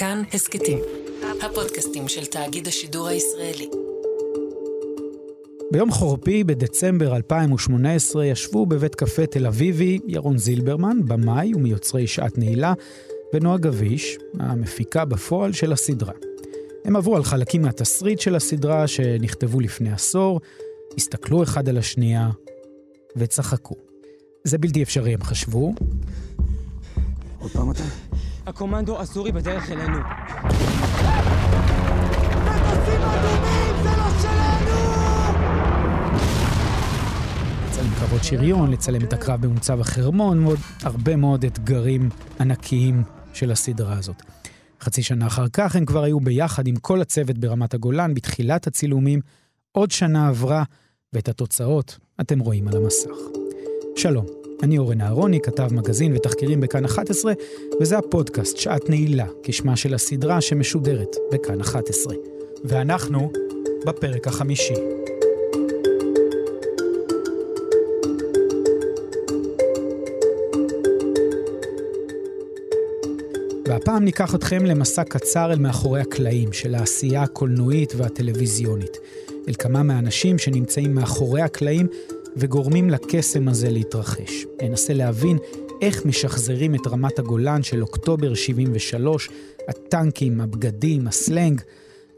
כאן הסכתים, הפודקאסטים של תאגיד השידור הישראלי. ביום חורפי בדצמבר 2018 ישבו בבית קפה תל אביבי ירון זילברמן, במאי ומיוצרי שעת נעילה, ונועה גביש, המפיקה בפועל של הסדרה. הם עברו על חלקים מהתסריט של הסדרה שנכתבו לפני עשור, הסתכלו אחד על השנייה וצחקו. זה בלתי אפשרי, הם חשבו. עוד פעם אתה? הקומנדו הסורי בדרך אלינו. לצלם קרבות שריון, לצלם את הקרב במוצב החרמון, ועוד הרבה מאוד אתגרים ענקיים של הסדרה הזאת. חצי שנה אחר כך הם כבר היו ביחד עם כל הצוות ברמת הגולן בתחילת הצילומים. עוד שנה עברה, ואת התוצאות אתם רואים על המסך. שלום, אני אורן אהרוני, כתב מגזין ותחקירים בכאן 11, וזה הפודקאסט שעת נעילה, כשמה של הסדרה שמשודרת בכאן 11. ואנחנו בפרק החמישי. והפעם ניקח אתכם למסע קצר אל מאחורי הקלעים של העשייה הקולנועית והטלוויזיונית. אל כמה מהאנשים שנמצאים מאחורי הקלעים וגורמים לקסם הזה להתרחש. ננסה להבין איך משחזרים את רמת הגולן של אוקטובר 73, הטנקים, הבגדים, הסלנג.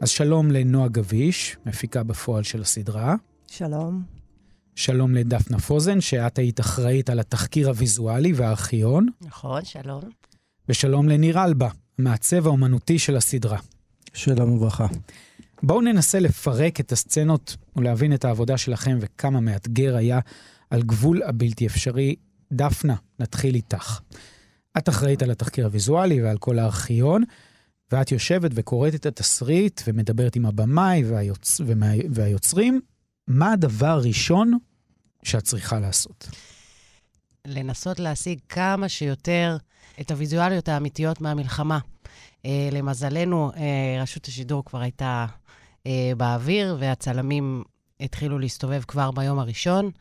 אז שלום לנועה גביש, מפיקה בפועל של הסדרה. שלום. שלום לדפנה פוזן, שאת היית אחראית על התחקיר הוויזואלי והארכיון. נכון, שלום. ושלום לניר אלבה, המעצב האומנותי של הסדרה. שלום וברכה. בואו ננסה לפרק את הסצנות ולהבין את העבודה שלכם וכמה מאתגר היה על גבול הבלתי אפשרי. דפנה, נתחיל איתך. את אחראית על התחקיר הוויזואלי ועל כל הארכיון, ואת יושבת וקוראת את התסריט ומדברת עם הבמאי והיוצ... והיוצרים. מה הדבר הראשון שאת צריכה לעשות? לנסות להשיג כמה שיותר את הוויזואליות האמיתיות מהמלחמה. אה, למזלנו, אה, רשות השידור כבר הייתה אה, באוויר, והצלמים התחילו להסתובב כבר ביום הראשון,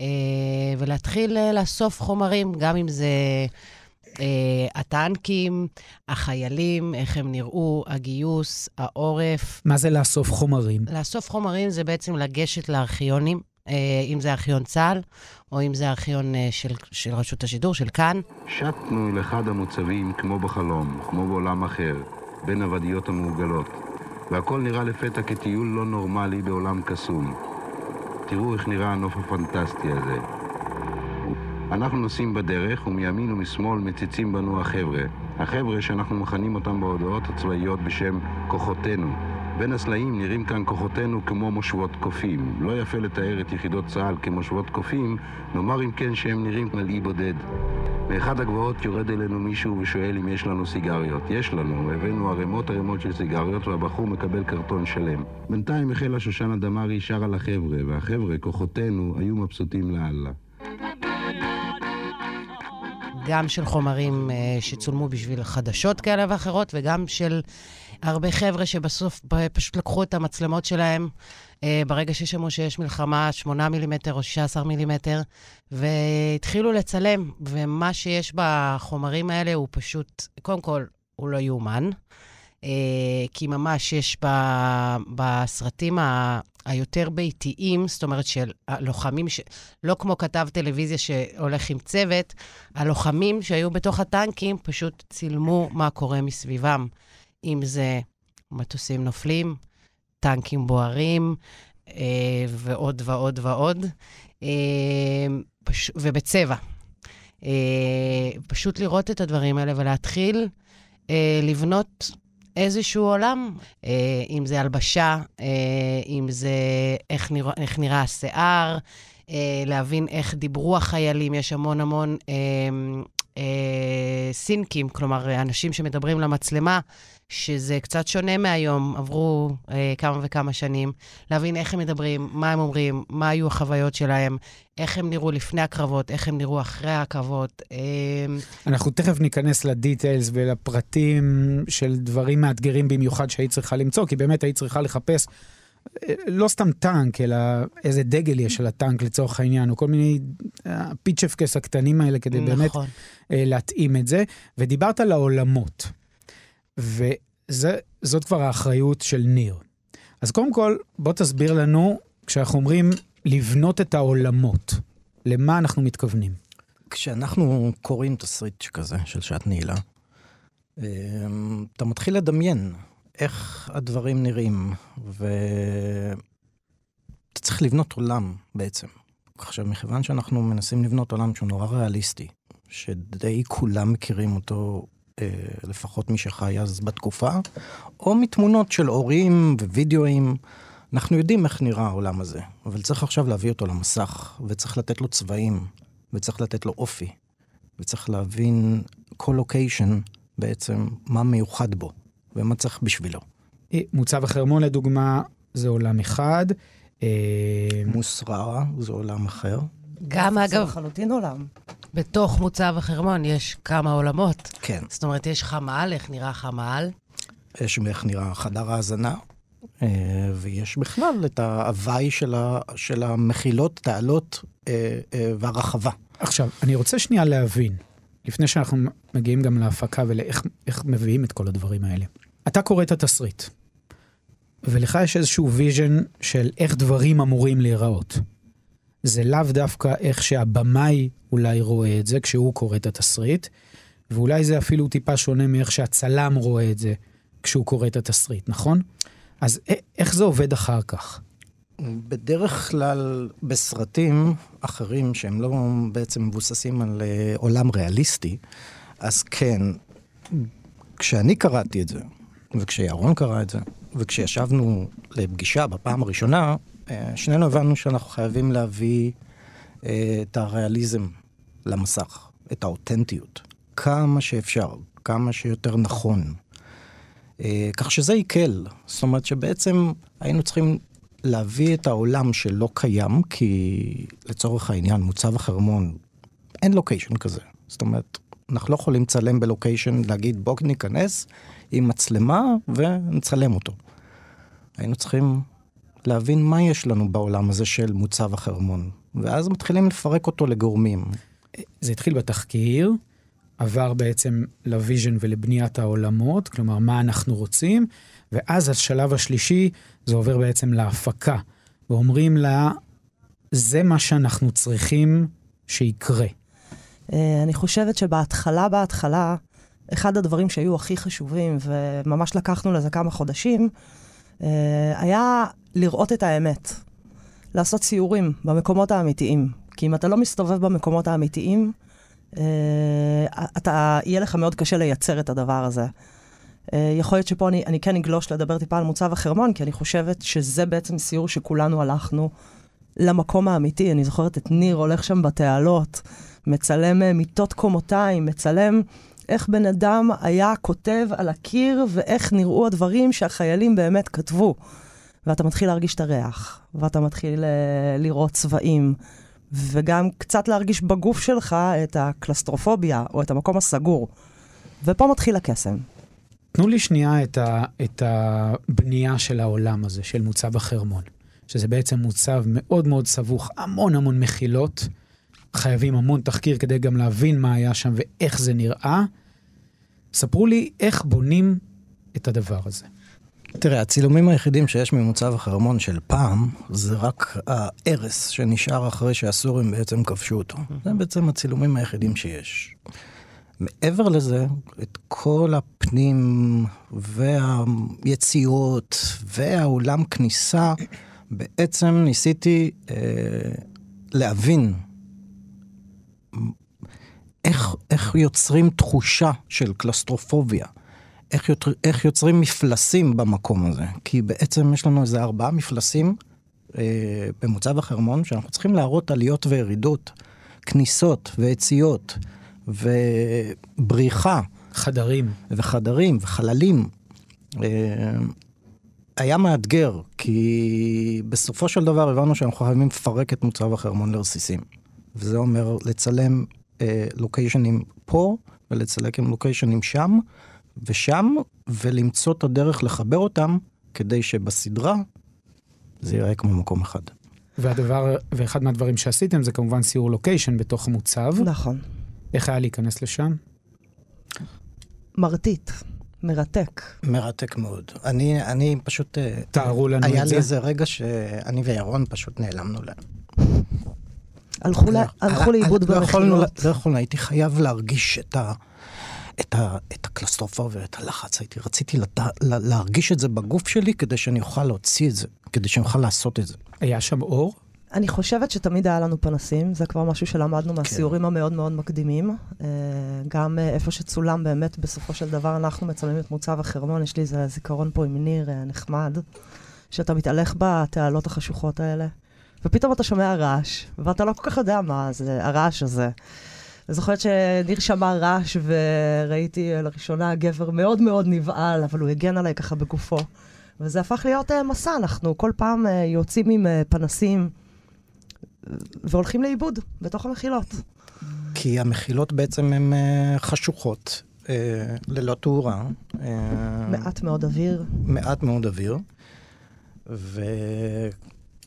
אה, ולהתחיל אה, לאסוף חומרים, גם אם זה אה, הטנקים, החיילים, איך הם נראו, הגיוס, העורף. מה זה לאסוף חומרים? לאסוף חומרים זה בעצם לגשת לארכיונים, אה, אם זה ארכיון צה"ל, או אם זה ארכיון אה, של, של רשות השידור, של כאן. שטנו אל אחד המוצבים כמו בחלום, כמו בעולם אחר, בין הוודיות המעוגלות, והכל נראה לפתע כטיול לא נורמלי בעולם קסום. תראו איך נראה הנוף הפנטסטי הזה. אנחנו נוסעים בדרך, ומימין ומשמאל מציצים בנו החבר'ה. החבר'ה שאנחנו מכנים אותם בהודעות הצבאיות בשם כוחותינו. בין הסלעים נראים כאן כוחותינו כמו מושבות קופים. לא יפה לתאר את יחידות צה"ל כמושבות קופים, נאמר אם כן שהם נראים על אי בודד. מאחד הגבעות יורד אלינו מישהו ושואל אם יש לנו סיגריות. יש לנו, הבאנו ערימות ערימות של סיגריות והבחור מקבל קרטון שלם. בינתיים החלה שושנה דמארי שרה לחבר'ה, והחבר'ה, כוחותינו, היו מבסוטים לאללה. גם של חומרים uh, שצולמו בשביל חדשות כאלה ואחרות, וגם של הרבה חבר'ה שבסוף פשוט לקחו את המצלמות שלהם uh, ברגע ששמעו שיש מלחמה 8 מילימטר או 16 מילימטר, והתחילו לצלם, ומה שיש בחומרים האלה הוא פשוט, קודם כל, הוא לא יאומן. Uh, כי ממש יש ב, בסרטים ה, היותר ביתיים, זאת אומרת של הלוחמים, ש... לא כמו כתב טלוויזיה שהולך עם צוות, הלוחמים שהיו בתוך הטנקים פשוט צילמו מה קורה מסביבם. אם זה מטוסים נופלים, טנקים בוערים, אה, ועוד ועוד ועוד, אה, פש... ובצבע. אה, פשוט לראות את הדברים האלה ולהתחיל אה, לבנות איזשהו עולם, אה, אם זה הלבשה, אה, אם זה איך נראה, איך נראה השיער, אה, להבין איך דיברו החיילים, יש המון המון אה, אה, סינקים, כלומר, אנשים שמדברים למצלמה, שזה קצת שונה מהיום, עברו אה, כמה וכמה שנים, להבין איך הם מדברים, מה הם אומרים, מה היו החוויות שלהם, איך הם נראו לפני הקרבות, איך הם נראו אחרי הקרבות. אה... אנחנו תכף ניכנס לדיטיילס ולפרטים של דברים מאתגרים במיוחד שהיית צריכה למצוא, כי באמת היית צריכה לחפש אה, לא סתם טנק, אלא איזה דגל יש על הטנק לצורך העניין, או כל מיני הפיצ'פקס הקטנים האלה כדי נכון. באמת אה, להתאים את זה. ודיברת על העולמות. וזאת כבר האחריות של ניר. אז קודם כל, בוא תסביר לנו, כשאנחנו אומרים לבנות את העולמות, למה אנחנו מתכוונים? כשאנחנו קוראים תסריט שכזה, של שעת נעילה, אמ, אתה מתחיל לדמיין איך הדברים נראים, ואתה צריך לבנות עולם בעצם. עכשיו, מכיוון שאנחנו מנסים לבנות עולם שהוא נורא ריאליסטי, שדי כולם מכירים אותו, לפחות מי שחי אז בתקופה, או מתמונות של הורים ווידאוים, אנחנו יודעים איך נראה העולם הזה, אבל צריך עכשיו להביא אותו למסך, וצריך לתת לו צבעים, וצריך לתת לו אופי, וצריך להבין כל לוקיישן בעצם מה מיוחד בו, ומה צריך בשבילו. אה, מוצב החרמון, לדוגמה, זה עולם אחד. אה, מוסררה זה עולם אחר. גם, זה אגב, לחלוטין עולם. בתוך מוצב החרמון יש כמה עולמות. כן. זאת אומרת, יש חמ"ל, איך נראה חמ"ל? יש איך נראה חדר ההאזנה, אה, ויש בכלל את ההוואי של, ה, של המחילות, תעלות אה, אה, והרחבה. עכשיו, אני רוצה שנייה להבין, לפני שאנחנו מגיעים גם להפקה ולאיך איך מביאים את כל הדברים האלה. אתה קורא את התסריט, ולך יש איזשהו vision של איך דברים אמורים להיראות. זה לאו דווקא איך שהבמאי אולי רואה את זה כשהוא קורא את התסריט, ואולי זה אפילו טיפה שונה מאיך שהצלם רואה את זה כשהוא קורא את התסריט, נכון? אז איך זה עובד אחר כך? בדרך כלל בסרטים אחרים שהם לא בעצם מבוססים על אה, עולם ריאליסטי, אז כן, כשאני קראתי את זה, וכשירון קרא את זה, וכשישבנו לפגישה בפעם הראשונה, אה, שנינו הבנו שאנחנו חייבים להביא אה, את הריאליזם למסך, את האותנטיות, כמה שאפשר, כמה שיותר נכון. אה, כך שזה הקל, זאת אומרת שבעצם היינו צריכים להביא את העולם שלא קיים, כי לצורך העניין, מוצב החרמון, אין לוקיישן כזה. זאת אומרת, אנחנו לא יכולים לצלם בלוקיישן, להגיד בוא ניכנס עם מצלמה ונצלם אותו. היינו צריכים להבין מה יש לנו בעולם הזה של מוצב החרמון, ואז מתחילים לפרק אותו לגורמים. זה התחיל בתחקיר, עבר בעצם ל vision ולבניית העולמות, כלומר, מה אנחנו רוצים, ואז השלב השלישי, זה עובר בעצם להפקה, ואומרים לה, זה מה שאנחנו צריכים שיקרה. אה, אני חושבת שבהתחלה, בהתחלה, אחד הדברים שהיו הכי חשובים, וממש לקחנו לזה כמה חודשים, אה, היה לראות את האמת. לעשות סיורים במקומות האמיתיים. כי אם אתה לא מסתובב במקומות האמיתיים, אה, אתה, יהיה לך מאוד קשה לייצר את הדבר הזה. יכול להיות שפה אני, אני כן אגלוש לדבר טיפה על מוצב החרמון, כי אני חושבת שזה בעצם סיור שכולנו הלכנו למקום האמיתי. אני זוכרת את ניר הולך שם בתעלות, מצלם אה, מיטות קומותיים, מצלם איך בן אדם היה כותב על הקיר ואיך נראו הדברים שהחיילים באמת כתבו. ואתה מתחיל להרגיש את הריח, ואתה מתחיל uh, לראות צבעים, וגם קצת להרגיש בגוף שלך את הקלסטרופוביה, או את המקום הסגור. ופה מתחיל הקסם. תנו לי שנייה את, ה, את הבנייה של העולם הזה, של מוצב החרמון, שזה בעצם מוצב מאוד מאוד סבוך, המון המון מחילות, חייבים המון תחקיר כדי גם להבין מה היה שם ואיך זה נראה. ספרו לי איך בונים את הדבר הזה. תראה, הצילומים היחידים שיש ממוצב החרמון של פעם, זה רק ההרס שנשאר אחרי שהסורים בעצם כבשו אותו. זה בעצם הצילומים היחידים שיש. מעבר לזה, את כל הפנים והיציאות והאולם כניסה, בעצם ניסיתי אה, להבין איך, איך יוצרים תחושה של קלסטרופוביה. איך, יוצר, איך יוצרים מפלסים במקום הזה. כי בעצם יש לנו איזה ארבעה מפלסים אה, במוצב החרמון, שאנחנו צריכים להראות עליות וירידות, כניסות ויציאות, ובריחה. חדרים. וחדרים וחללים. אה, היה מאתגר, כי בסופו של דבר הבנו שאנחנו חייבים לפרק את מוצב החרמון לרסיסים. וזה אומר לצלם אה, לוקיישנים פה, ולצלם לוקיישנים שם, ושם, ולמצוא את הדרך לחבר אותם, כדי שבסדרה זה ייראה כמו מקום אחד. והדבר, ואחד מהדברים שעשיתם זה כמובן סיור לוקיישן בתוך המוצב. נכון. איך היה להיכנס לשם? מרטיט. מרתק. מרתק מאוד. אני, אני פשוט... אה, תארו לנו היה את לי זה. איזה רגע שאני וירון פשוט נעלמנו להם. הלכו, לא, הלכו לאיבוד לא יכולנו, במחילות. לא יכולנו, הייתי חייב להרגיש את, ה, את, ה, את הקלסטרופה ואת הלחץ. הייתי, רציתי לת, לה, להרגיש את זה בגוף שלי כדי שאני אוכל להוציא את זה, כדי שאני אוכל לעשות את זה. היה שם אור? אני חושבת שתמיד היה לנו פנסים, זה כבר משהו שלמדנו מהסיורים המאוד מאוד מקדימים. אה, גם אה, איפה שצולם באמת, בסופו של דבר אנחנו מצלמים את מוצב החרמון, יש לי איזה זיכרון פה עם ניר אה, נחמד, שאתה מתהלך בתעלות החשוכות האלה, ופתאום אתה שומע רעש, ואתה לא כל כך יודע מה זה הרעש הזה. אני זוכרת שניר שמע רעש וראיתי לראשונה גבר מאוד מאוד נבהל, אבל הוא הגן עליי ככה בגופו. וזה הפך להיות uh, מסע, אנחנו כל פעם uh, יוצאים עם uh, פנסים uh, והולכים לאיבוד בתוך המחילות. כי המחילות בעצם הן אה, חשוכות, אה, ללא תאורה. אה, מעט מאוד אוויר. מעט מאוד אוויר.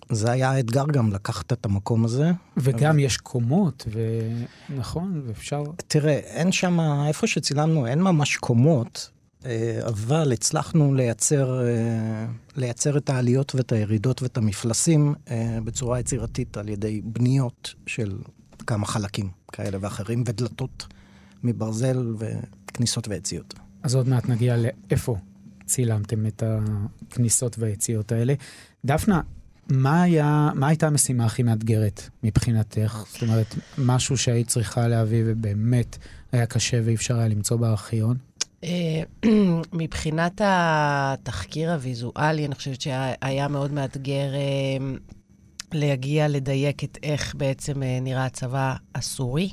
וזה היה האתגר גם לקחת את המקום הזה. וגם יש קומות, ונכון, ואפשר... תראה, אין שם, איפה שצילמנו, אין ממש קומות, אה, אבל הצלחנו לייצר, אה, לייצר את העליות ואת הירידות ואת המפלסים אה, בצורה יצירתית על ידי בניות של כמה חלקים כאלה ואחרים, ודלתות מברזל וכניסות ויציאות. אז עוד מעט נגיע לאיפה צילמתם את הכניסות והיציאות האלה. דפנה, מה, היה, מה הייתה המשימה הכי מאתגרת מבחינתך? זאת אומרת, משהו שהיית צריכה להביא ובאמת היה קשה ואי אפשר היה למצוא בארכיון? אה, מבחינת התחקיר הוויזואלי, אני חושבת שהיה מאוד מאתגר אה, להגיע לדייק את איך בעצם אה, נראה הצבא הסורי,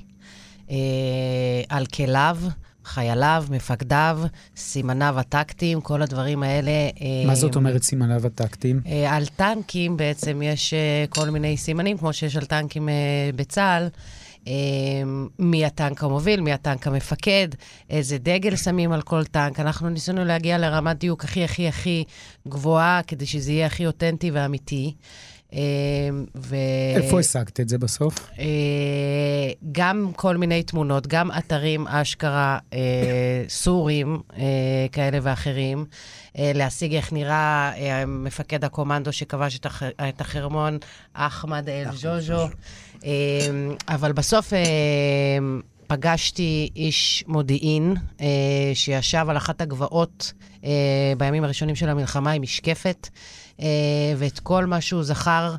על כליו, חייליו, מפקדיו, סימניו הטקטיים, כל הדברים האלה. אה, מה זאת אומרת סימניו הטקטיים? אה, על טנקים בעצם יש אה, כל מיני סימנים, כמו שיש על טנקים אה, בצה"ל. אה, מי הטנק המוביל, מי הטנק המפקד, איזה דגל שמים על כל טנק. אנחנו ניסינו להגיע לרמת דיוק הכי הכי הכי גבוהה, כדי שזה יהיה הכי אותנטי ואמיתי. אה, ו... איפה השגת את זה בסוף? אה, גם כל מיני תמונות, גם אתרים אשכרה אה, סורים אה, כאלה ואחרים, להשיג איך נראה אה, מפקד הקומנדו שכבש את, הח, את החרמון, אחמד אל-ג'וז'ו. אה, אבל בסוף פגשתי איש מודיעין אה, שישב על אחת הגבעות אה, בימים הראשונים של המלחמה עם משקפת, אה, ואת כל מה שהוא זכר,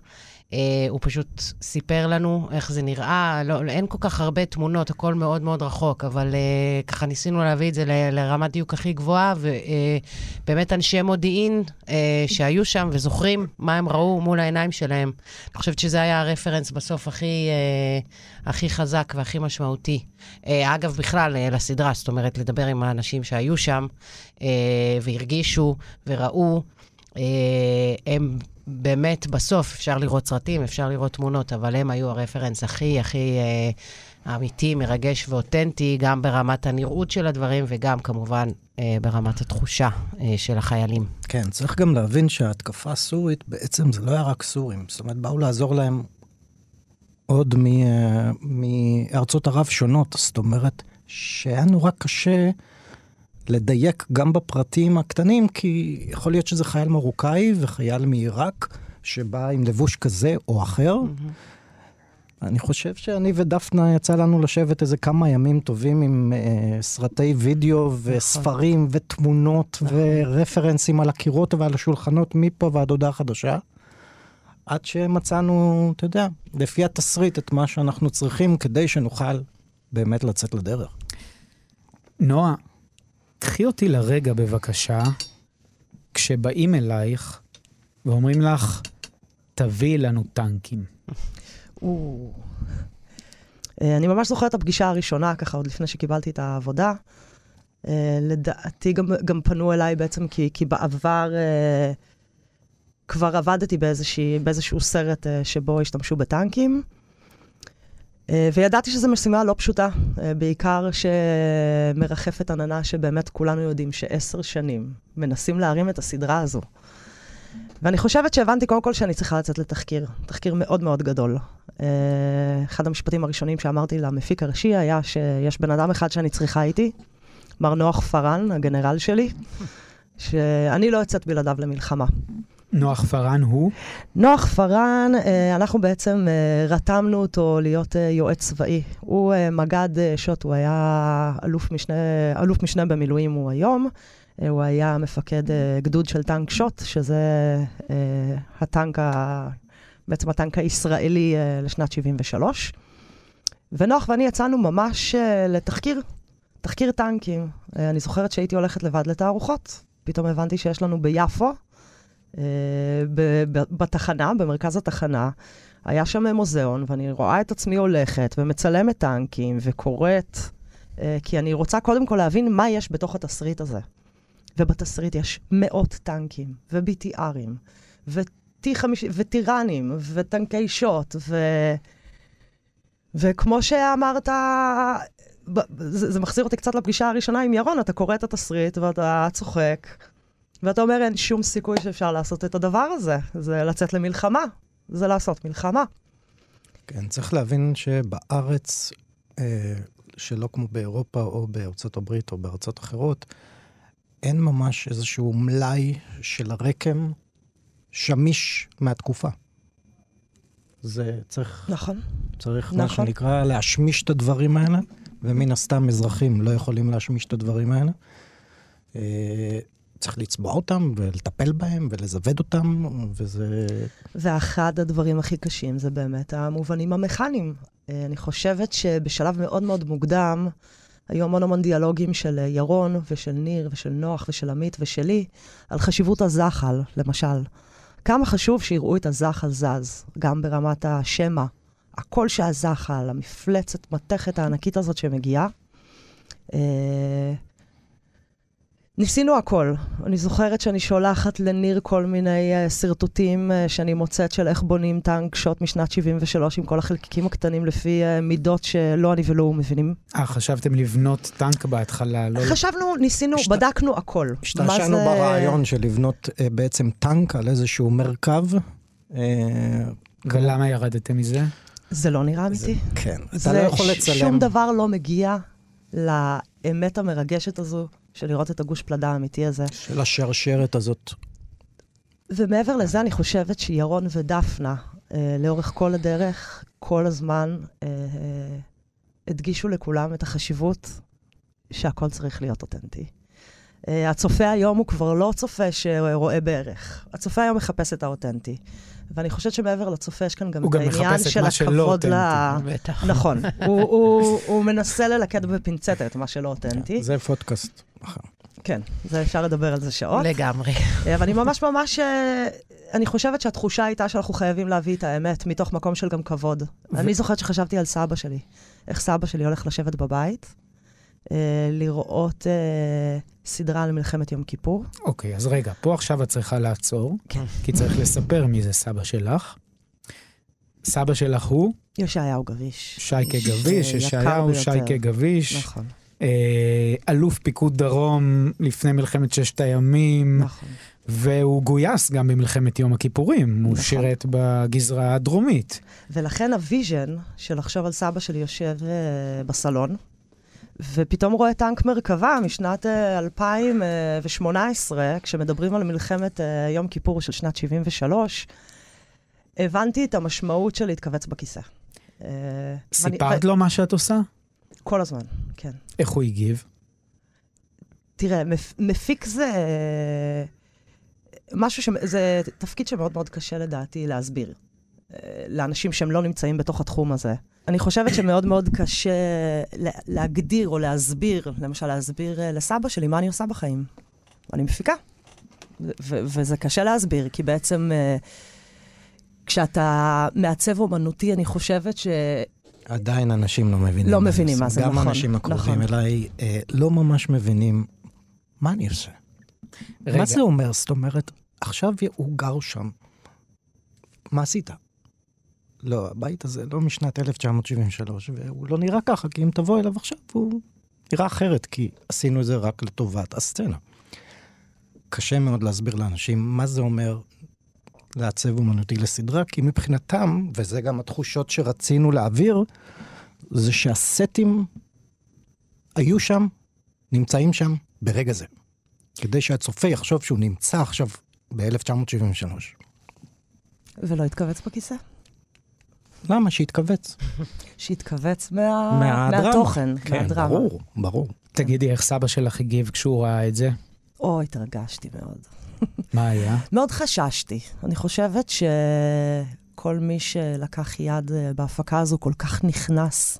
אה, הוא פשוט סיפר לנו איך זה נראה. לא, אין כל כך הרבה תמונות, הכל מאוד מאוד רחוק, אבל אה, ככה ניסינו להביא את זה ל- לרמת דיוק הכי גבוהה, ובאמת אנשי מודיעין אה, שהיו שם וזוכרים מה הם ראו מול העיניים שלהם. אני חושבת שזה היה הרפרנס בסוף הכי, אה, הכי חזק והכי משמעותי. אה, אגב, בכלל, אה, לסדרה, זאת אומרת, לדבר עם האנשים שהיו שם אה, והרגישו וראו. אה, הם באמת, בסוף אפשר לראות סרטים, אפשר לראות תמונות, אבל הם היו הרפרנס הכי הכי אה, אמיתי, מרגש ואותנטי, גם ברמת הנראות של הדברים וגם כמובן אה, ברמת התחושה של החיילים. כן, צריך גם להבין שההתקפה הסורית, בעצם זה לא היה רק סורים. זאת אומרת, באו לעזור להם עוד מארצות ערב שונות. זאת אומרת, שהיה נורא קשה לדייק גם בפרטים הקטנים, כי יכול להיות שזה חייל מרוקאי וחייל מעיראק, שבא עם לבוש כזה או אחר. אני חושב שאני ודפנה יצא לנו לשבת איזה כמה ימים טובים עם אה, סרטי וידאו וספרים ותמונות ורפרנסים על הקירות ועל השולחנות מפה ועד הודעה חדשה. עד שמצאנו, אתה יודע, לפי התסריט את מה שאנחנו צריכים כדי שנוכל באמת לצאת לדרך. נועה, קחי אותי לרגע בבקשה, כשבאים אלייך ואומרים לך, תביאי לנו טנקים. אה, אני ממש זוכרת את הפגישה הראשונה, ככה עוד לפני שקיבלתי את העבודה. אה, לדעתי גם, פנו אליי בעצם כי, בעבר אה, כבר עבדתי באיזשהו סרט שבו השתמשו בטנקים. אה, וידעתי שזו משימה לא פשוטה, אה, בעיקר שמרחפת עננה שבאמת כולנו יודעים שעשר שנים מנסים להרים את הסדרה הזו. ואני חושבת שהבנתי קודם כל שאני צריכה לצאת לתחקיר, תחקיר מאוד מאוד גדול. אה, אחד המשפטים הראשונים שאמרתי למפיק הראשי היה שיש בן אדם אחד שאני צריכה איתי, מר נוח פארן, הגנרל שלי, שאני לא יוצאת בלעדיו למלחמה. נוח פארן הוא? נוח פארן, אה, אנחנו בעצם אה, רתמנו אותו להיות אה, יועץ צבאי. הוא מג"ד שוט, הוא היה אלוף משנה, אלוף משנה במילואים הוא היום. הוא היה מפקד גדוד של טנק שוט, שזה הטנק. בעצם הטנק הישראלי לשנת 73. ונוח ואני יצאנו ממש לתחקיר, תחקיר טנקים. אני זוכרת שהייתי הולכת לבד לתערוכות. פתאום הבנתי שיש לנו ביפו בתחנה, במרכז התחנה. היה שם מוזיאון, ואני רואה את עצמי הולכת ומצלמת טנקים וקוראת, אה, כי אני רוצה קודם כל להבין מה יש בתוך התסריט הזה. ובתסריט יש מאות טנקים, ו-BTRים, וטיראנים, וטנקי שוט, ו... וכמו שאמרת, זה מחזיר אותי קצת לפגישה הראשונה עם ירון, אתה קורא את התסריט ואתה צוחק, ואתה אומר, אין שום סיכוי שאפשר לעשות את הדבר הזה. זה לצאת למלחמה, זה לעשות מלחמה. כן, צריך להבין שבארץ, אה, שלא כמו באירופה או בארצות הברית או בארצות אחרות, אין ממש איזשהו מלאי של רקם שמיש מהתקופה. זה צריך... נכון. צריך, נכון. מה שנקרא, להשמיש את הדברים האלה, ומן הסתם אזרחים לא יכולים להשמיש את הדברים האלה. אה, צריך לצבוע אותם ולטפל בהם ולזווד אותם, וזה... ואחד הדברים הכי קשים זה באמת המובנים המכניים. אה, אני חושבת שבשלב מאוד מאוד מוקדם, היו המון המון דיאלוגים של ירון ושל ניר ושל נוח ושל עמית ושלי, על חשיבות הזחל, למשל. כמה חשוב שיראו את הזחל זז, גם ברמת השמע. הקול שהזחל, המפלצת, מתכת הענקית הזאת שמגיעה. ניסינו הכל. אני זוכרת שאני שולחת לניר כל מיני uh, שרטוטים uh, שאני מוצאת של איך בונים טנק שוט משנת 73 עם כל החלקיקים הקטנים לפי uh, מידות שלא אני ולא הוא מבינים. אה, חשבתם לבנות טנק בהתחלה? לא... חשבנו, ניסינו, שת... בדקנו הכל. השתמשנו זה... ברעיון של לבנות uh, בעצם טנק על איזשהו מרכב. Uh, ולמה ירדתם מזה? זה לא נראה אמיתי. כן, אתה לא יכול לצלם. שום דבר לא מגיע לאמת המרגשת הזו של לראות את הגוש פלדה האמיתי הזה. של השרשרת הזאת. ומעבר לזה, אני חושבת שירון ודפנה, אה, לאורך כל הדרך, כל הזמן, אה, אה, הדגישו לכולם את החשיבות שהכל צריך להיות אותנטי. אה, הצופה היום הוא כבר לא צופה שרואה בערך. הצופה היום מחפש את האותנטי. ואני חושבת שמעבר לצופה יש כאן גם את העניין של הכבוד ל... בטח. נכון. הוא, הוא, הוא מנסה ללקט בפינצטה את מה שלא אותנטי. זה פודקאסט כן, זה אפשר לדבר על זה שעות. לגמרי. אה, אבל אני ממש ממש... אה, אני חושבת שהתחושה הייתה שאנחנו חייבים להביא את האמת מתוך מקום של גם כבוד. אני זוכרת שחשבתי על סבא שלי. איך סבא שלי הולך לשבת בבית, אה, לראות אה, סדרה על מלחמת יום כיפור. אוקיי, אז רגע, פה עכשיו את צריכה לעצור, כן. כי צריך לספר מי זה סבא שלך. סבא שלך הוא? ישעיהו גביש. שייקה גביש, ישעיהו שייקה גביש. נכון. אה, אלוף פיקוד דרום לפני מלחמת ששת הימים. נכון. והוא גויס גם במלחמת יום הכיפורים, נכון. הוא שירת בגזרה הדרומית. ולכן ה vision של לחשוב על סבא שלי יושב אה, בסלון, ופתאום רואה טנק מרכבה משנת 2018, אה, כשמדברים על מלחמת אה, יום כיפור של שנת 73, הבנתי את המשמעות של להתכווץ בכיסא. אה, סיפרת לו מה שאת עושה? כל הזמן, כן. איך הוא הגיב? תראה, מפיק זה משהו ש... זה תפקיד שמאוד מאוד קשה לדעתי להסביר. לאנשים שהם לא נמצאים בתוך התחום הזה. אני חושבת שמאוד מאוד קשה להגדיר או להסביר, למשל להסביר אה, לסבא שלי מה אני עושה בחיים. אני מפיקה. וזה קשה להסביר, כי בעצם uh, כשאתה מעצב אומנותי, אני חושבת ש... עדיין אנשים לא מבינים. לא מבינים מה זה, נכון. גם האנשים הקרובים נכון. אליי אה, לא ממש מבינים מה אני עושה. רגע. מה זה אומר? זאת אומרת, עכשיו הוא גר שם. מה עשית? לא, הבית הזה לא משנת 1973, והוא לא נראה ככה, כי אם תבוא אליו עכשיו, הוא נראה אחרת, כי עשינו את זה רק לטובת הסצנה. קשה מאוד להסביר לאנשים מה זה אומר לעצב אומנותי לסדרה, כי מבחינתם, וזה גם התחושות שרצינו להעביר, זה שהסטים היו שם נמצאים שם ברגע זה. כדי שהצופה יחשוב שהוא נמצא עכשיו ב-1973. ולא התכווץ בכיסא. למה? שיתכווץ. מה... מהדרמה. מהתוכן, כן, מהדרמה. ברור, ברור. תגידי, איך סבא שלך הגיב כשהוא ראה את זה? או, התרגשתי מאוד. מה היה? מאוד חששתי. אני חושבת שכל מי שלקח יד אה, בהפקה הזו כל כך נכנס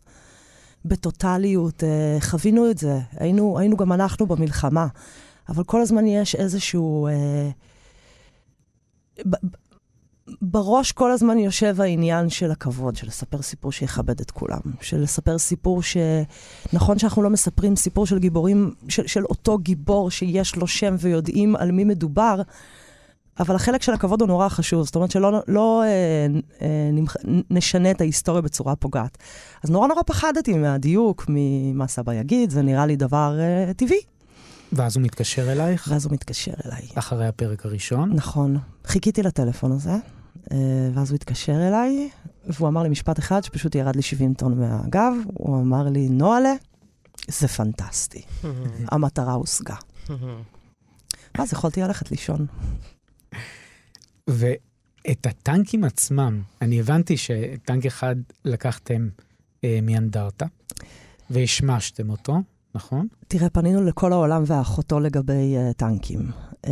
בטוטליות. אה, חווינו את זה, היינו, היינו גם אנחנו במלחמה, אבל כל הזמן יש איזשהו... אה, בראש כל הזמן יושב העניין של הכבוד, של לספר סיפור שיכבד את כולם, של לספר סיפור ש... נכון שאנחנו לא מספרים סיפור של גיבורים, של, של אותו גיבור שיש לו שם ויודעים על מי מדובר, אבל החלק של הכבוד הוא נורא חשוב, זאת אומרת שלא לא, אה, אה, נמח, נשנה את ההיסטוריה בצורה פוגעת. אז נורא נורא פחדתי מהדיוק, ממה סבא יגיד, זה נראה לי דבר אה, טבעי. ואז הוא מתקשר אלייך? ואז הוא מתקשר אליי. אחרי הפרק הראשון? נכון. חיכיתי לטלפון הזה, ואז הוא התקשר אליי, והוא אמר לי משפט אחד שפשוט ירד לי 70 טון מהגב. הוא אמר לי, נוהלה, זה פנטסטי. המטרה הושגה. ואז יכולתי ללכת לישון. ואת הטנקים עצמם, אני הבנתי שטנק אחד לקחתם אה, מאנדרטה, והשמשתם אותו, נכון? תראה, פנינו לכל העולם ואחותו לגבי uh, טנקים. Uh,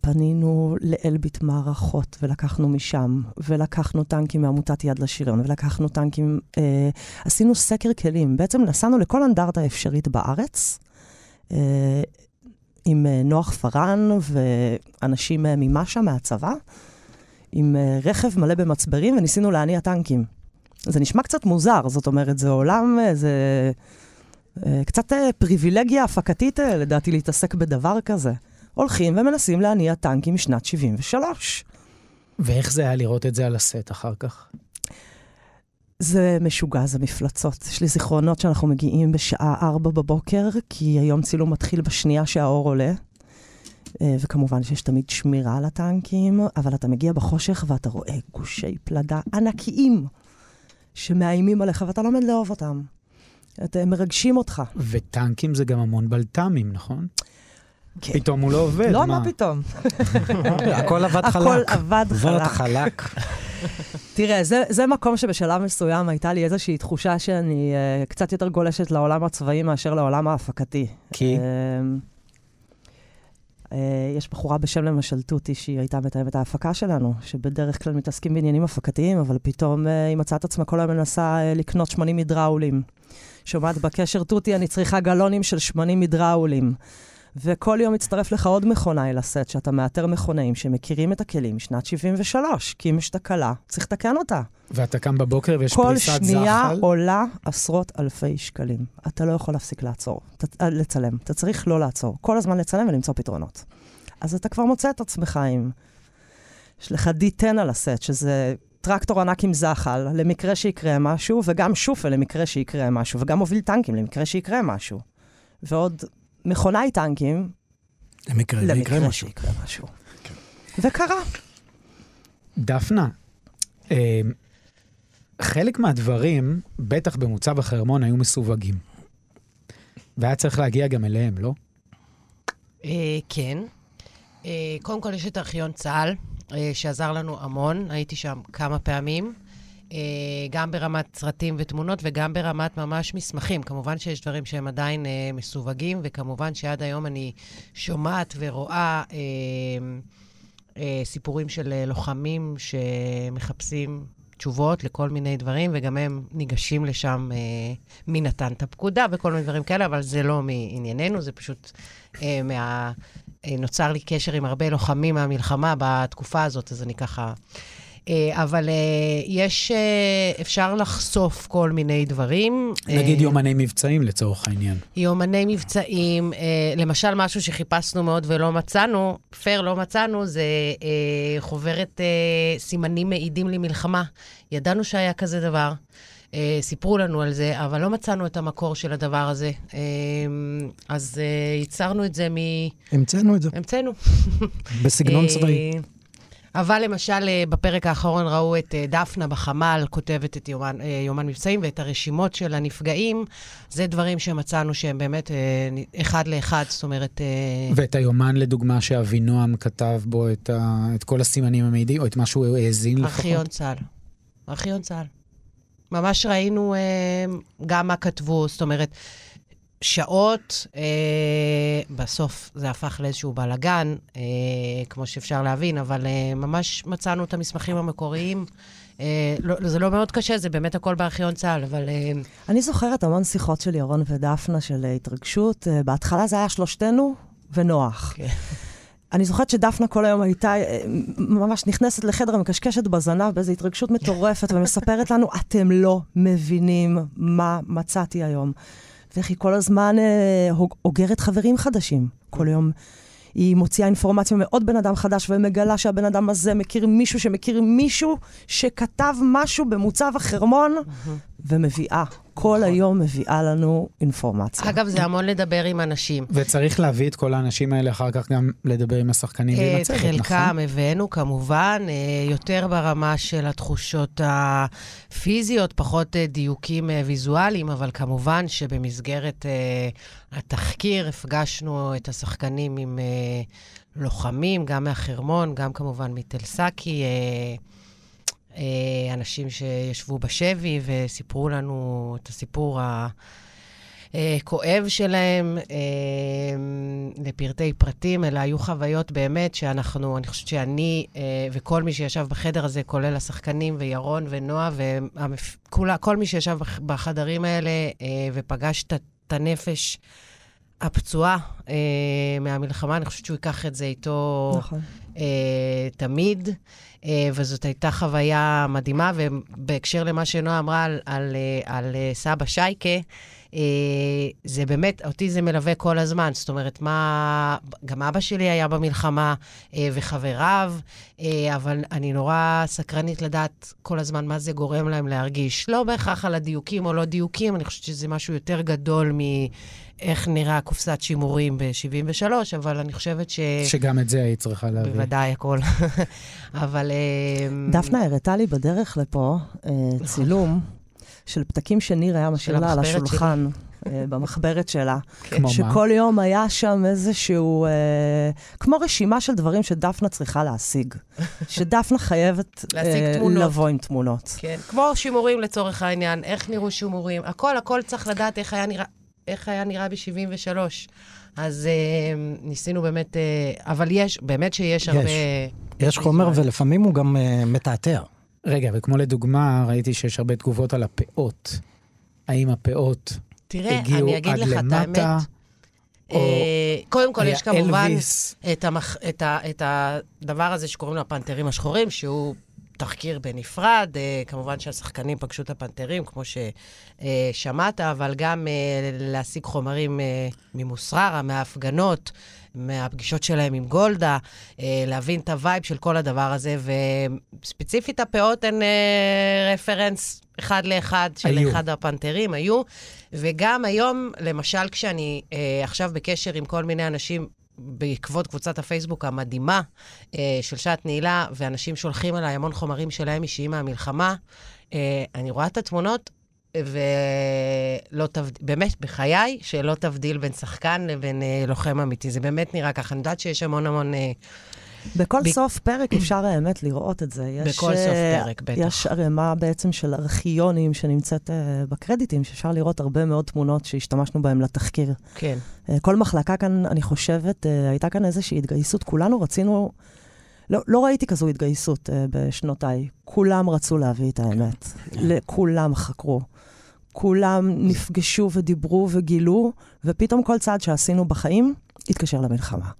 פנינו לאלביט מערכות ולקחנו משם, ולקחנו טנקים מעמותת יד לשריון, ולקחנו טנקים, uh, עשינו סקר כלים. בעצם נסענו לכל אנדרטה אפשרית בארץ, uh, עם uh, נוח פארן ואנשים uh, ממש"א, מהצבא, עם רכב מלא במצברים, וניסינו להניע טנקים. זה נשמע קצת מוזר, זאת אומרת, זה עולם, זה... אה, קצת אה, פריבילגיה הפקתית, אה, לדעתי, להתעסק בדבר כזה. הולכים ומנסים להניע טנקים משנת 73. ואיך זה היה לראות את זה על הסט אחר כך? זה משוגע, זה מפלצות. יש לי זיכרונות שאנחנו מגיעים בשעה 4 בבוקר, כי היום צילום מתחיל בשנייה שהאור עולה. אה, וכמובן שיש תמיד שמירה על הטנקים, אבל אתה מגיע בחושך ואתה רואה גושי פלדה ענקיים שמאיימים עליך ואתה לומד לאהוב אותם. הם מרגשים אותך. וטנקים זה גם המון בלת"מים, נכון? כן. פתאום הוא לא עובד, לא, מה? פתאום? הכל עבד הכל חלק. עבד עבד חלק. חלק. תראה, זה, זה מקום שבשלב מסוים הייתה לי איזושהי תחושה שאני uh, קצת יותר גולשת לעולם הצבאי מאשר לעולם ההפקתי. כי? Uh, uh, יש בחורה בשם למשל תותי, שהיא הייתה מתאמת ההפקה שלנו, שבדרך כלל מתעסקים בעניינים הפקתיים, אבל פתאום uh, היא מצאה את עצמה כל היום מנסה uh, לקנות שמנים הידראולים. שומעת בקשר, תותי, אני צריכה גלונים של שמנים הידראולים. וכל יום מצטרף לך עוד מכונאי לסט, שאתה מאתר מכונאים שמכירים את הכלים משנת 73, כי אם יש תקלה, צריך לתקן אותה. ואתה קם בבוקר ויש כל פריסת שנייה זחל? עולה עשרות אלפי שקלים. אתה לא יכול להפסיק לעצור, ת, אה, לצלם. אתה צריך לא לעצור. כל הזמן לצלם ולמצוא פתרונות. אז אתה כבר מוצא את עצמך עם... יש לך D10 על הסט, שזה טרקטור ענק עם זחל, למקרה שיקרה משהו, וגם שופל למקרה שיקרה משהו, וגם מוביל טנקים למקרה שיקרה משהו. ועוד מכונאי טנקים למקרה ויקרה למקרה משהו. שיקרה משהו. וקרה. דפנה, אה, חלק מהדברים, בטח במוצב החרמון, היו מסווגים. והיה צריך להגיע גם אליהם, לא? אה, כן. אה, קודם כל יש את ארכיון צה"ל, שעזר לנו המון, הייתי שם כמה פעמים, גם ברמת סרטים ותמונות וגם ברמת ממש מסמכים. כמובן שיש דברים שהם עדיין אה, מסווגים, וכמובן שעד היום אני שומעת ורואה אה, אה, סיפורים של אה, לוחמים שמחפשים תשובות לכל מיני דברים, וגם הם ניגשים לשם אה, מי נתן את הפקודה וכל מיני דברים כאלה, אבל זה לא מענייננו, זה פשוט אה, מה... אה, נוצר לי קשר עם הרבה לוחמים מהמלחמה בתקופה הזאת, אז אני ככה... אה, אבל אה, יש, אה, אפשר לחשוף כל מיני דברים. נגיד יומני מבצעים לצורך העניין. יומני מבצעים, למשל משהו שחיפשנו מאוד ולא מצאנו, פייר לא מצאנו, זה חוברת סימנים מעידים למלחמה. ידענו שהיה כזה דבר, אה, סיפרו לנו על זה, אבל לא מצאנו את המקור של הדבר הזה. אה, אז אה, ייצרנו את זה מ... המצאנו את זה המצאנו. בסגנון צבאי. אבל למשל, אה, בפרק האחרון ראו את אה, דפנה בחמ"ל כותבת את יומן, אה, יומן מבצעים ואת הרשימות של הנפגעים. זה דברים שמצאנו שהם באמת אחד לאחד, זאת אומרת... ואת היומן, לדוגמה, שאבינועם כתב בו את, ה... את כל הסימנים המעידים, או את מה שהוא האזין לפחות? ארכיון צה"ל. ארכיון צה"ל. ממש ראינו גם מה כתבו, זאת אומרת, שעות, אה, בסוף זה הפך לאיזשהו בלאגן, אה, כמו שאפשר להבין, אבל אה, ממש מצאנו את המסמכים המקוריים. אה, לא, זה לא מאוד קשה, זה באמת הכל בארכיון צה"ל, אבל... אה, אני זוכרת המון שיחות של ירון ודפנה של אה, התרגשות. אה, בהתחלה זה היה שלושתנו ונוח. כן. אני זוכרת שדפנה כל היום הייתה אה, ממש נכנסת לחדר, מקשקשת בזנב באיזו התרגשות מטורפת, ומספרת לנו, אתם לא מבינים מה מצאתי היום. ואיך היא כל הזמן אה, אוגרת חברים חדשים. כל יום היא מוציאה אינפורמציה מעוד בן אדם חדש, ומגלה שהבן אדם הזה מכיר מישהו שמכיר מישהו שכתב משהו במוצב החרמון, ומביאה. כל היום מביאה לנו אינפורמציה. אגב, זה המון לדבר עם אנשים. וצריך להביא את כל האנשים האלה אחר כך גם לדבר עם השחקנים ועם את הצוות, נכון? חלקם הבאנו כמובן, אה, יותר ברמה של התחושות הפיזיות, פחות אה, דיוקים אה, ויזואליים, אבל כמובן שבמסגרת אה, התחקיר הפגשנו את השחקנים עם אה, לוחמים, גם מהחרמון, גם כמובן מתל סאקי. אה, אנשים שישבו בשבי וסיפרו לנו את הסיפור ה... אה, שלהם אה, לפרטי פרטים, אלא היו חוויות באמת שאנחנו, אני חושבת שאני וכל מי שישב בחדר הזה, כולל השחקנים וירון ונועה, וכל מי שישב בח- בחדרים האלה ופגש את הנפש הפצועה אה, מהמלחמה, אני חושבת שהוא ייקח את זה איתו נכון. אה, תמיד, אה, וזאת הייתה חוויה מדהימה, ובהקשר למה שנועה אמרה על, על, אה, על אה, סבא שייקה, אה, זה באמת, אותי זה מלווה כל הזמן. זאת אומרת, מה... גם אבא שלי היה במלחמה אה, וחבריו, אה, אבל אני נורא סקרנית לדעת כל הזמן מה זה גורם להם להרגיש. לא בהכרח על הדיוקים או לא דיוקים, אני חושבת שזה משהו יותר גדול מאיך נראה קופסת שימורים ב-73, אבל אני חושבת ש... שגם את זה היית צריכה להביא. בוודאי, הכל. אבל... אה, דפנה הראתה לי בדרך לפה אה, צילום של פתקים שניר היה משאיר לה על השולחן, אה, במחברת שלה. כמו מה? שכל יום היה שם איזשהו, אה, כמו רשימה של דברים שדפנה צריכה להשיג. שדפנה חייבת להשיג אה, תמונות. לבוא עם תמונות. כן, כמו שימורים לצורך העניין, איך נראו שימורים, הכל, הכל צריך לדעת איך היה נראה, איך היה נראה ב-73. אז אה, ניסינו באמת, אה, אבל יש, באמת שיש הרבה... יש חומר ולפעמים הוא גם uh, מתעתע. רגע, וכמו לדוגמה, ראיתי שיש הרבה תגובות על הפאות. האם הפאות תראה, הגיעו אני אגיד עד לך את למטה? האמת. אה, קודם כל, יש כמובן? את, המח... את, ה... את הדבר הזה שקוראים לו הפנתרים השחורים, שהוא תחקיר בנפרד. אה, כמובן שהשחקנים פגשו את הפנתרים, כמו ששמעת, אבל גם אה, להשיג חומרים אה, ממוסררה, מההפגנות, מהפגישות שלהם עם גולדה, אה, להבין את ה vibe של כל הדבר הזה, וספציפית הפאות הן אה, רפרנס אחד לאחד של היו. אחד הפנתרים, היו. וגם היום, למשל, כשאני אה, עכשיו בקשר עם כל מיני אנשים בעקבות קבוצת הפייסבוק המדהימה אה, של שעת נעילה, ואנשים שולחים אליי המון חומרים שלהם אישיים מהמלחמה, אה, אני רואה את התמונות, ולא תבדיל, באמת, בחיי, שלא תבדיל בין שחקן לבין אה, לוחם אמיתי. זה באמת נראה ככה. אני יודעת שיש המון המון... אה, בכל ב- סוף פרק אפשר האמת לראות את זה. יש, בכל סוף אה, פרק, בטח. יש ערימה בעצם של ארכיונים שנמצאת אה, בקרדיטים, שאפשר לראות הרבה מאוד תמונות שהשתמשנו בהן לתחקיר. כן. אה, כל מחלקה כאן, אני חושבת, אה, הייתה כאן איזושהי התגייסות. כולנו רצינו... לא, לא ראיתי כזו התגייסות uh, בשנותיי. כולם רצו להביא את האמת. לכולם חקרו. כולם נפגשו ודיברו וגילו, ופתאום כל צעד שעשינו בחיים התקשר למלחמה.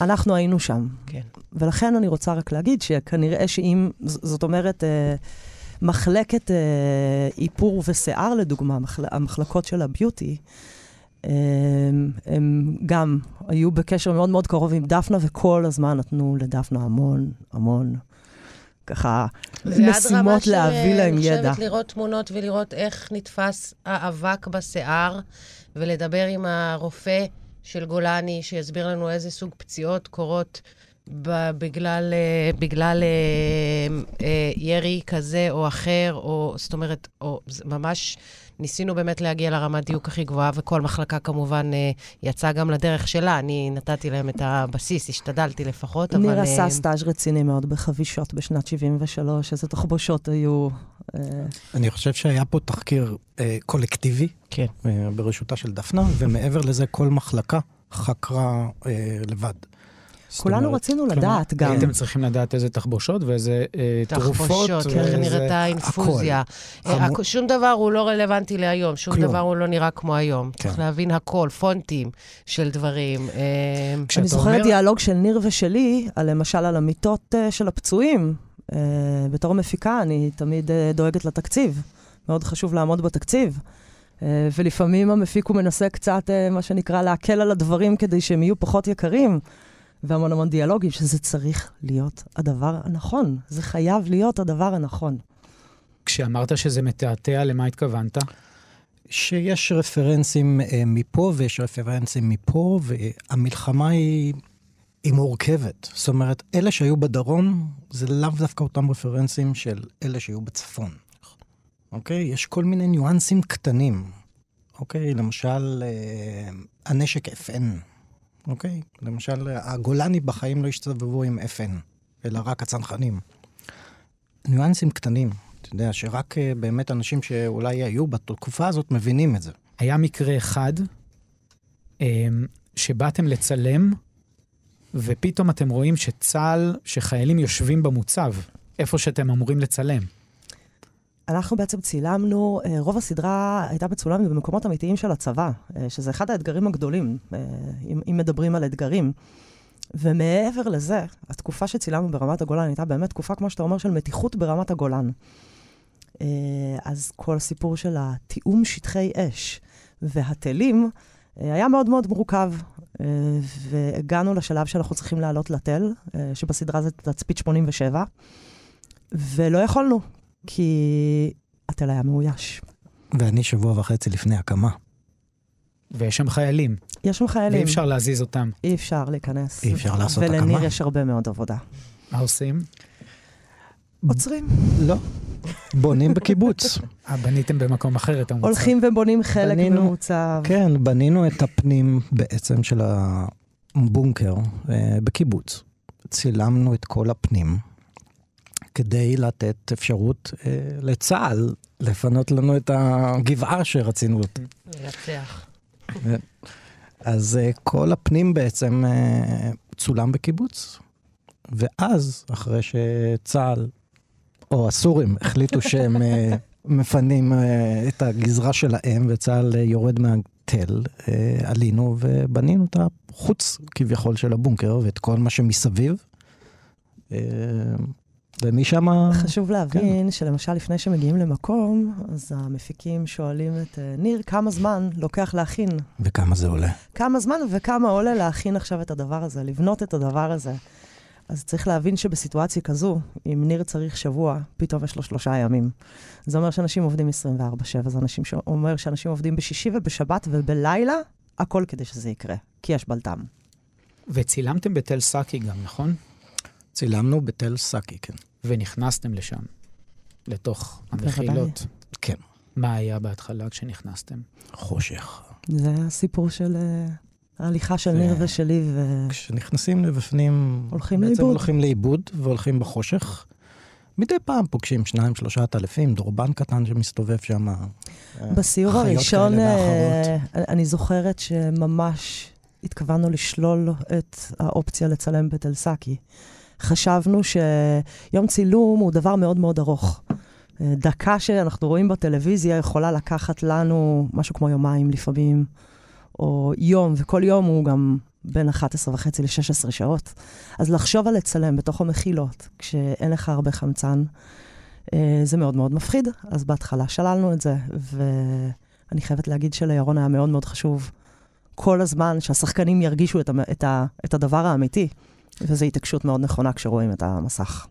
אנחנו היינו שם. כן. ולכן אני רוצה רק להגיד שכנראה שאם, זאת אומרת, אה, מחלקת אה, איפור ושיער, לדוגמה, מחל, המחלקות של הביוטי, אה, הם גם היו בקשר מאוד מאוד קרוב עם דפנה, וכל הזמן נתנו לדפנה המון, המון, ככה, משימות להביא להם ידע. חושבת לראות תמונות ולראות איך נתפס האבק בשיער, ולדבר עם הרופא של גולני, שיסביר לנו איזה סוג פציעות קורות בגלל, אה, בגלל אה, אה, ירי כזה או אחר, או זאת אומרת, או ממש ניסינו באמת להגיע לרמת דיוק הכי גבוהה, וכל מחלקה כמובן אה, יצאה גם לדרך שלה. אני נתתי להם את הבסיס, השתדלתי לפחות, אבל... ניר אה, עשה סטאז' רציני מאוד בחבישות בשנת 73, איזה תחבושות היו. אה, אני חושב שהיה פה תחקיר אה, קולקטיבי, כן. אה, בראשותה של דפנה, ומעבר לזה כל מחלקה חקרה אה, לבד. כולנו אומרת, רצינו כלומר, לדעת גם. הייתם צריכים לדעת איזה תחבושות ואיזה אה, תרופות. תחבושות, איך ואיזה- נראית האינפוזיה. הכל. אה, המו- הכ- שום דבר הוא לא רלוונטי להיום, שום כלום. דבר הוא לא נראה כמו היום. צריך כן. להבין הכל, פונטים של דברים. אה, אני זוכרת אומר- דיאלוג של ניר ושלי, על, למשל על המיטות אה, של הפצועים. אה, בתור מפיקה, אני תמיד אה, דואגת לתקציב. מאוד חשוב לעמוד בתקציב. אה, ולפעמים המפיק הוא מנסה קצת, אה, מה שנקרא, להקל על הדברים כדי שהם יהיו פחות יקרים. והמון המון דיאלוגים, שזה צריך להיות הדבר הנכון. זה חייב להיות הדבר הנכון. כשאמרת שזה מתעתע, למה התכוונת? שיש רפרנסים אה, מפה ויש רפרנסים מפה, והמלחמה היא, היא מורכבת. זאת אומרת, אלה שהיו בדרום, זה לאו דווקא אותם רפרנסים של אלה שהיו בצפון. אוקיי? יש כל מיני ניואנסים קטנים. אוקיי? למשל, אה, הנשק FN. אוקיי? למשל, הגולני בחיים לא השתובבו עם FN, אלא רק הצנחנים. ניואנסים קטנים. אתה יודע, שרק אה, באמת אנשים שאולי היו בתקופה הזאת מבינים את זה. היה מקרה אחד אה, שבאתם לצלם, ופתאום אתם רואים שצה"ל, שחיילים יושבים במוצב, איפה שאתם אמורים לצלם. אנחנו בעצם צילמנו, אה, רוב הסדרה הייתה מצולמת במקומות אמיתיים של הצבא, אה, שזה אחד האתגרים הגדולים, אה, אם, מדברים על אתגרים. ומעבר לזה, התקופה שצילמנו ברמת הגולן הייתה באמת תקופה, כמו שאתה אומר, של מתיחות ברמת הגולן. אז כל הסיפור של התיאום שטחי אש והטילים אה, היה מאוד מאוד מורכב. והגענו לשלב שאנחנו צריכים לעלות לתל, שבסדרה זה תצפית 87, ולא יכולנו, כי התל היה מאויש. ואני שבוע וחצי לפני הקמה. ויש שם חיילים, יש שם חיילים, ואי אפשר להזיז אותם. אי אפשר להיכנס. אי אפשר לעשות ולניר הקמה. יש הרבה מאוד עבודה. מה עושים? עוצרים. לא. בונים בקיבוץ. אה, בניתם במקום אחר את המוצב. הולכים ובונים חלק בנינו- ממוצב. כן, בנינו את הפנים בעצם של הבונקר אה, בקיבוץ. צילמנו את כל הפנים כדי לתת אפשרות אה, לצה"ל לפנות לנו את הגבעה שרצינו. לנצח. אז אה, כל הפנים בעצם אה, צולם בקיבוץ. ואז, אחרי שצה"ל, או הסורים, החליטו שהם אה, מפנים אה, את הגזרה שלהם, וצה"ל אה, יורד מהתל, עלינו ובנינו את החוץ כביכול של הבונקר, ואת כל מה שמסביב. ומשם... חשוב להבין שלמשל לפני שמגיעים למקום, אז המפיקים שואלים את אה, ניר, כמה זמן לוקח להכין? וכמה זה עולה. כמה זמן וכמה עולה להכין עכשיו את הדבר הזה, לבנות את הדבר הזה. אז צריך להבין שבסיטואציה כזו, אם ניר צריך שבוע, פתאום יש לו שלושה ימים. זה אומר שאנשים עובדים 24/7, זה אנשים ש... אומר שאנשים עובדים בשישי ובשבת ובלילה, הכל כדי שזה יקרה, כי יש בלטם. וצילמתם בתל סאקי גם, נכון? צילמנו בתל סאקי, כן. ונכנסתם לשם, לתוך. המחילות. כן. מה היה בהתחלה כשנכנסתם? חושך. זה הסיפור של uh, ההליכה של ניר ושלי, ו... כשנכנסים לבפנים, הולכים בעצם לאיבוד. הולכים לאיבוד והולכים בחושך. מדי פעם פוגשים שניים, שלושה עטלפים, דורבן קטן שמסתובב שם. אה, בסיור הראשון, אה. אני זוכרת שממש התכוונו לשלול את האופציה לצלם בתל סאקי. חשבנו שיום צילום הוא דבר מאוד מאוד ארוך. אה, דקה שאנחנו רואים בטלוויזיה יכולה לקחת לנו משהו כמו יומיים לפעמים, או יום, וכל יום הוא גם בין 11 וחצי ל-16 שעות. אז לחשוב על לצלם בתוך המחילות, כשאין לך הרבה חמצן, אה, זה מאוד מאוד מפחיד. אז בהתחלה שללנו את זה, ואני חייבת להגיד שלירון היה מאוד מאוד חשוב כל הזמן שהשחקנים ירגישו את, המ- את, ה, את הדבר האמיתי, וזו התעקשות מאוד נכונה כשרואים את המסך.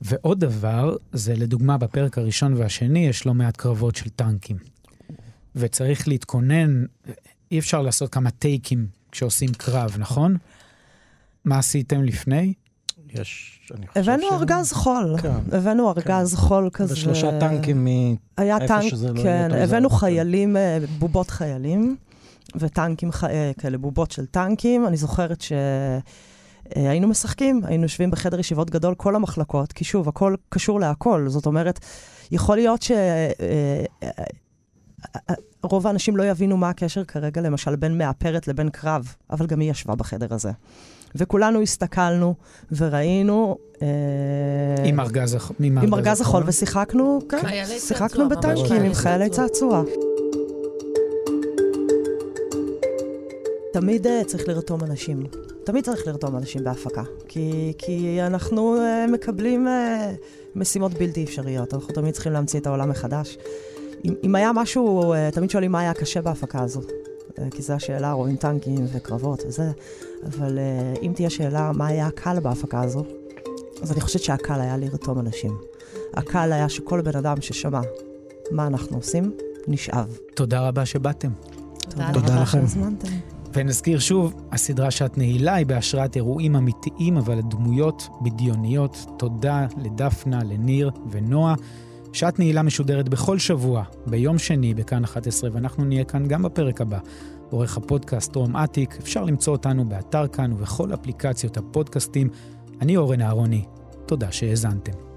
ועוד דבר, זה לדוגמה בפרק הראשון והשני יש לא מעט קרבות של טנקים. וצריך להתכונן, אי אפשר לעשות כמה טייקים כשעושים קרב, נכון? מה עשיתם לפני? יש, אני חושב הבאנו ש- ארגז חול. כן. הבאנו ארגז חול כזה. ושלושה טנקים מ... היה טנק, שזה לא יהיה כן, יותר הבאנו זר. חיילים, אה, בובות חיילים, וטנקים, ח- אה, כאלה בובות של טנקים. אני זוכרת שהיינו משחקים, היינו יושבים בחדר ישיבות גדול, כל המחלקות, כי שוב, הכל קשור להכל. זאת אומרת, יכול להיות ש... אה, אה, אה, רוב האנשים לא יבינו מה הקשר כרגע, למשל, בין מאפרת לבין קרב, אבל גם היא ישבה בחדר הזה. וכולנו הסתכלנו וראינו... אה, עם ארגז הח- עם ארגז החול, ושיחקנו, כן, שיחקנו בטנקים עם חיילי צעצוע. תמיד אה, צריך לרתום אנשים. תמיד צריך לרתום אנשים בהפקה. כי, כי אנחנו uh, מקבלים uh, משימות בלתי אפשריות. אנחנו תמיד צריכים להמציא את העולם מחדש. אם, אם היה משהו, uh, תמיד שואלים מה היה קשה בהפקה הזו. Uh, כי זו השאלה, רואים טנקים וקרבות וזה. אבל uh, אם תהיה שאלה מה היה הקל בהפקה הזו, אז אני חושבת שהקל היה לרתום אנשים. הקל היה שכל בן אדם ששמע מה אנחנו עושים, נשאב. תודה רבה שבאתם. תודה תודה רבה לכם. שהזמנתם. ונזכיר שוב, הסדרה שעת נעילה היא בהשראת אירועים אמיתיים, אבל הדמויות בדיוניות. תודה לדפנה, לניר ונועה. שעת נעילה משודרת בכל שבוע, ביום שני, בכאן 11, ואנחנו נהיה כאן גם בפרק הבא. עורך הפודקאסט רום אטיק, אפשר למצוא אותנו באתר כאן ובכל אפליקציות הפודקאסטים. אני אורן אהרוני, תודה שהאזנתם.